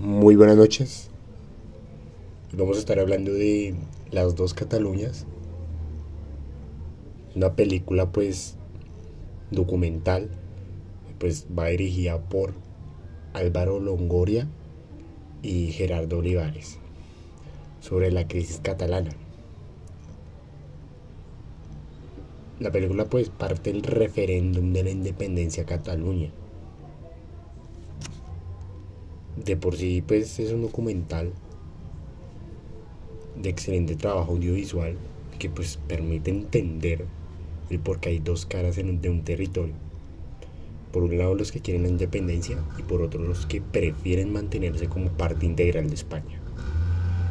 Muy buenas noches. Vamos a estar hablando de Las dos Cataluñas. Una película pues documental, pues va dirigida por Álvaro Longoria y Gerardo Olivares sobre la crisis catalana. La película pues parte del referéndum de la independencia de Cataluña de por sí pues es un documental de excelente trabajo audiovisual que pues permite entender el por qué hay dos caras de un territorio. Por un lado los que quieren la independencia y por otro los que prefieren mantenerse como parte integral de España.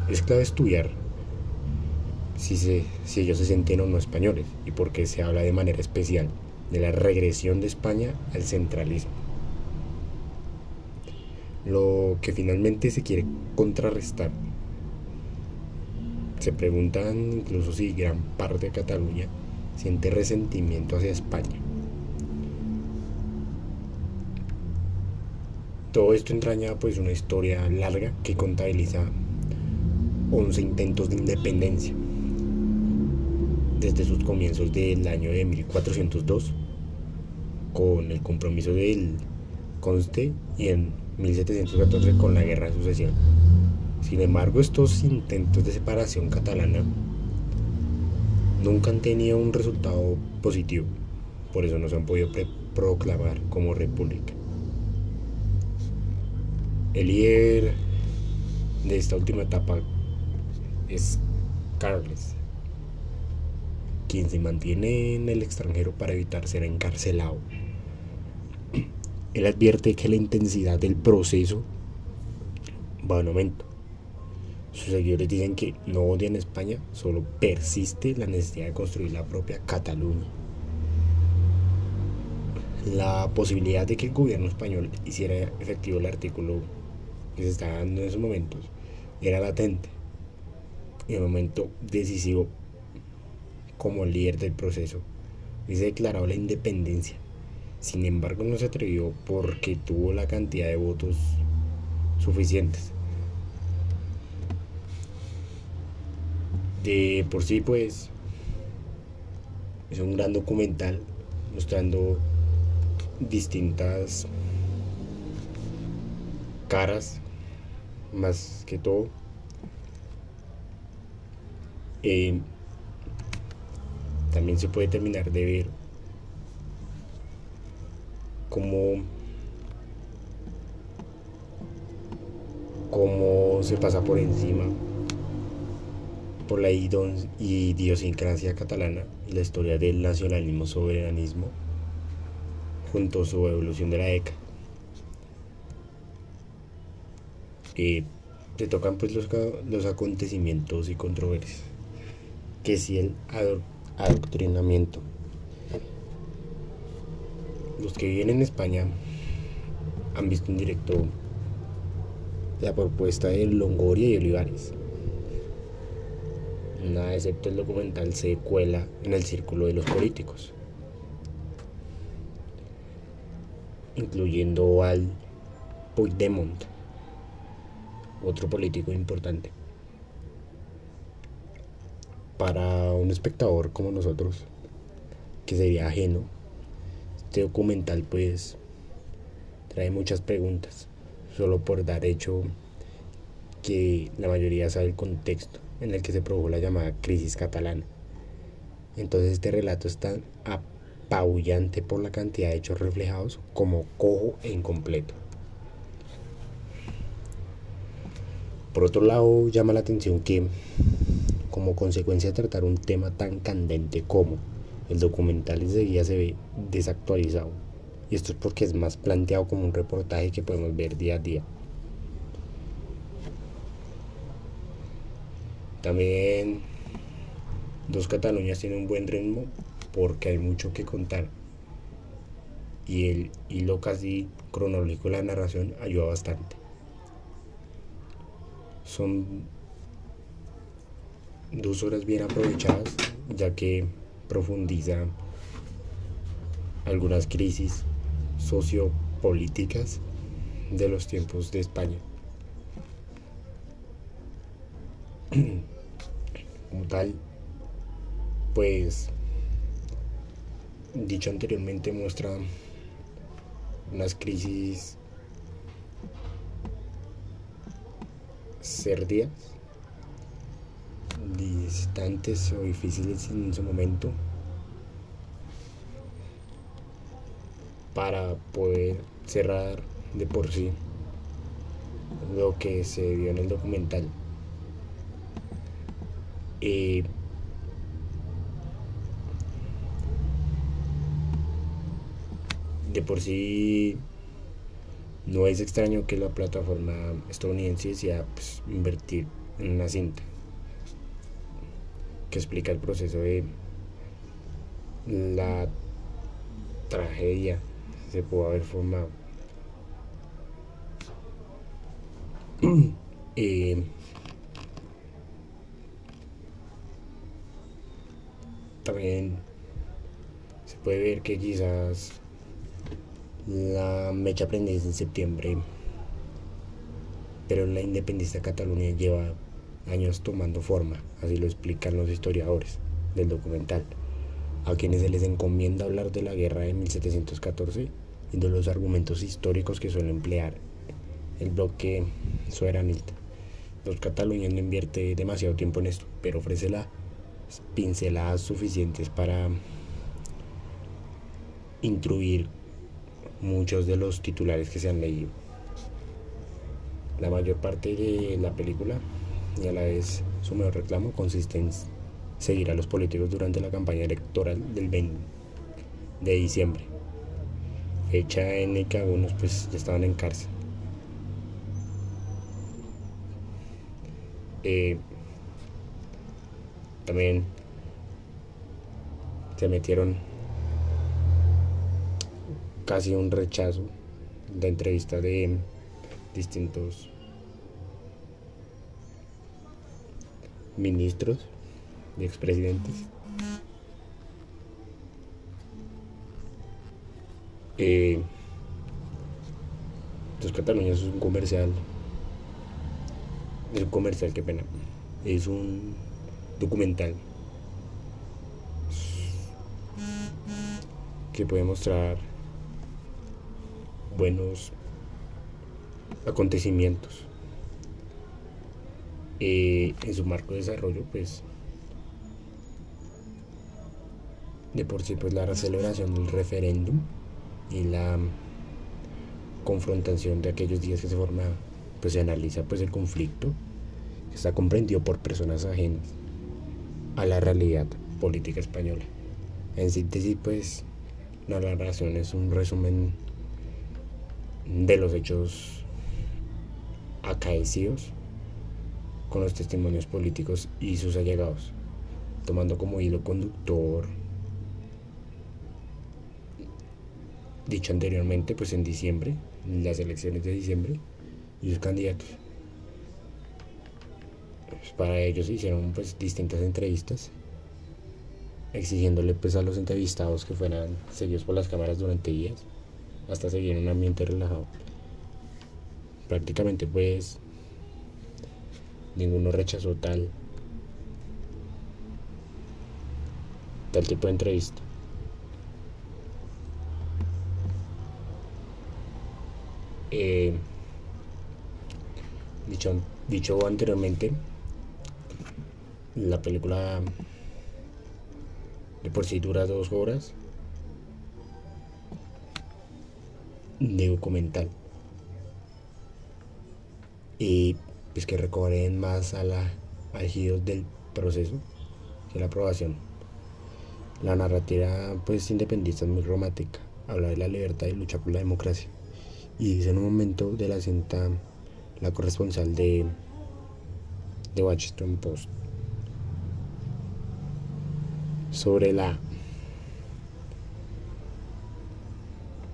Es clave estudiar si, se, si ellos se sienten o no españoles y por qué se habla de manera especial de la regresión de España al centralismo lo que finalmente se quiere contrarrestar. Se preguntan incluso si gran parte de Cataluña siente resentimiento hacia España. Todo esto entraña pues una historia larga que contabiliza 11 intentos de independencia desde sus comienzos del año de 1402 con el compromiso del Conste y en 1714 con la Guerra de Sucesión. Sin embargo, estos intentos de separación catalana nunca han tenido un resultado positivo, por eso no se han podido proclamar como república. El líder de esta última etapa es Carles, quien se mantiene en el extranjero para evitar ser encarcelado él advierte que la intensidad del proceso va en aumento. Sus seguidores dicen que no odian España, solo persiste la necesidad de construir la propia Cataluña. La posibilidad de que el gobierno español hiciera efectivo el artículo que se estaba dando en esos momentos era latente. En el momento decisivo, como líder del proceso, dice declarado la independencia sin embargo, no se atrevió porque tuvo la cantidad de votos suficientes. De por sí, pues, es un gran documental mostrando distintas caras, más que todo. Eh, también se puede terminar de ver cómo, cómo se pasa por encima por la idiosincrasia catalana y la historia del nacionalismo soberanismo junto a su evolución de la ECA. Eh, se tocan pues los, los acontecimientos y controversias, que si el adoctrinamiento los que viven en España han visto en directo la propuesta de Longoria y Olivares. Nada excepto el documental se cuela en el círculo de los políticos, incluyendo al Puigdemont, otro político importante. Para un espectador como nosotros, que sería ajeno este documental pues trae muchas preguntas, solo por dar hecho que la mayoría sabe el contexto en el que se produjo la llamada crisis catalana. Entonces este relato es tan apabullante por la cantidad de hechos reflejados como cojo e incompleto. Por otro lado, llama la atención que, como consecuencia de tratar un tema tan candente como el documental enseguida se ve desactualizado. Y esto es porque es más planteado como un reportaje que podemos ver día a día. También Dos Cataluñas tiene un buen ritmo porque hay mucho que contar. Y el hilo casi cronológico de la narración ayuda bastante. Son dos horas bien aprovechadas, ya que profundiza algunas crisis sociopolíticas de los tiempos de España. Como tal, pues dicho anteriormente muestra unas crisis serdias distantes o difíciles en su momento para poder cerrar de por sí lo que se vio en el documental. Eh, de por sí no es extraño que la plataforma estadounidense decida pues, invertir en una cinta que explica el proceso de la tragedia se pudo haber formado. Eh, también se puede ver que quizás la mecha prende en septiembre, pero la independencia de Cataluña lleva años tomando forma, así lo explican los historiadores del documental, a quienes se les encomienda hablar de la guerra de 1714 y de los argumentos históricos que suele emplear el bloque soberanista. Los cataluños no invierte demasiado tiempo en esto, pero ofrece las pinceladas suficientes para instruir muchos de los titulares que se han leído. La mayor parte de la película y a la vez su mayor reclamo consiste en seguir a los políticos durante la campaña electoral del 20 de diciembre, fecha en la que algunos pues ya estaban en cárcel. Eh, también se metieron casi un rechazo de entrevista de distintos ministros y expresidentes. Eh, Los Cataluña es un comercial. Es un comercial, qué pena. Es un documental que puede mostrar buenos acontecimientos. Eh, en su marco de desarrollo, pues de por sí, pues la celebración del referéndum y la confrontación de aquellos días que se forma, pues se analiza pues el conflicto que está comprendido por personas ajenas a la realidad política española. En síntesis, pues la narración es un resumen de los hechos acaecidos con los testimonios políticos y sus allegados, tomando como hilo conductor, dicho anteriormente, pues en diciembre, las elecciones de diciembre, y sus candidatos. Pues para ellos hicieron pues distintas entrevistas, exigiéndole pues a los entrevistados que fueran seguidos por las cámaras durante días hasta seguir en un ambiente relajado. Prácticamente pues ninguno rechazó tal tal tipo de entrevista. Eh, dicho, dicho anteriormente, la película de por sí dura dos horas de documental. Y pues que recorren más a la, al del proceso que la aprobación. La narrativa pues independista es muy romántica, habla de la libertad y lucha por la democracia. Y dice en un momento de la cinta la corresponsal de, de Washington Post sobre la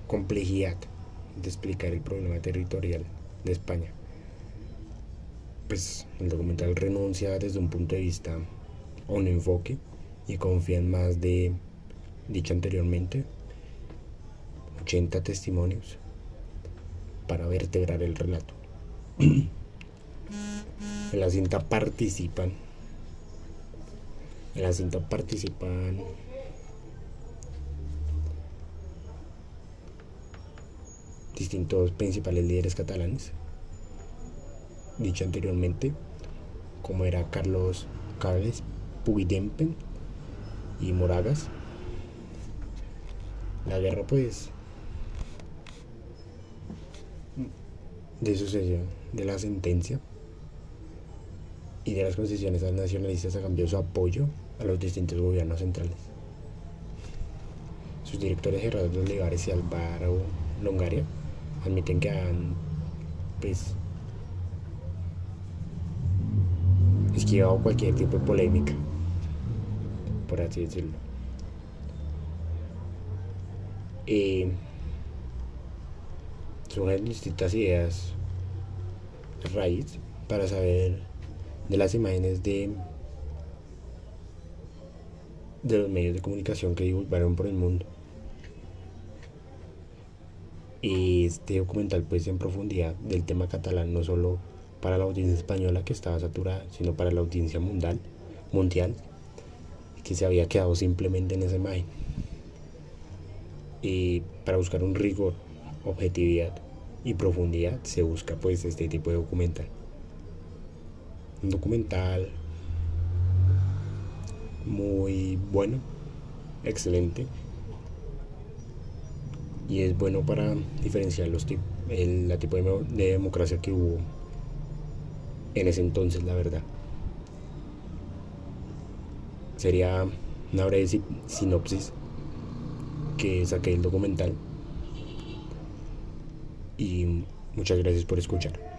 complejidad de explicar el problema territorial de España. Pues el documental renuncia desde un punto de vista a un enfoque y confía en más de, dicho anteriormente, 80 testimonios para vertebrar el relato. En la cinta participan. En la cinta participan. distintos principales líderes catalanes. Dicho anteriormente, como era Carlos Carles Puigdemont y Moragas. La guerra pues de sucesión de la sentencia y de las concesiones nacionalistas a cambio su apoyo a los distintos gobiernos centrales. Sus directores Gerardo Olivares y Álvaro Longaria admiten que han pues esquivado cualquier tipo de polémica, por así decirlo. Eh, unas distintas ideas raíz para saber de las imágenes de de los medios de comunicación que divulgaron por el mundo. Y este documental pues en profundidad del tema catalán no solo para la audiencia española que estaba saturada, sino para la audiencia mundial, mundial que se había quedado simplemente en esa imagen. Y para buscar un rigor, objetividad y profundidad se busca pues este tipo de documental. Un documental muy bueno, excelente. Y es bueno para diferenciar los el, la tipo de democracia que hubo en ese entonces, la verdad. Sería una breve sinopsis que saqué el documental. Y muchas gracias por escuchar.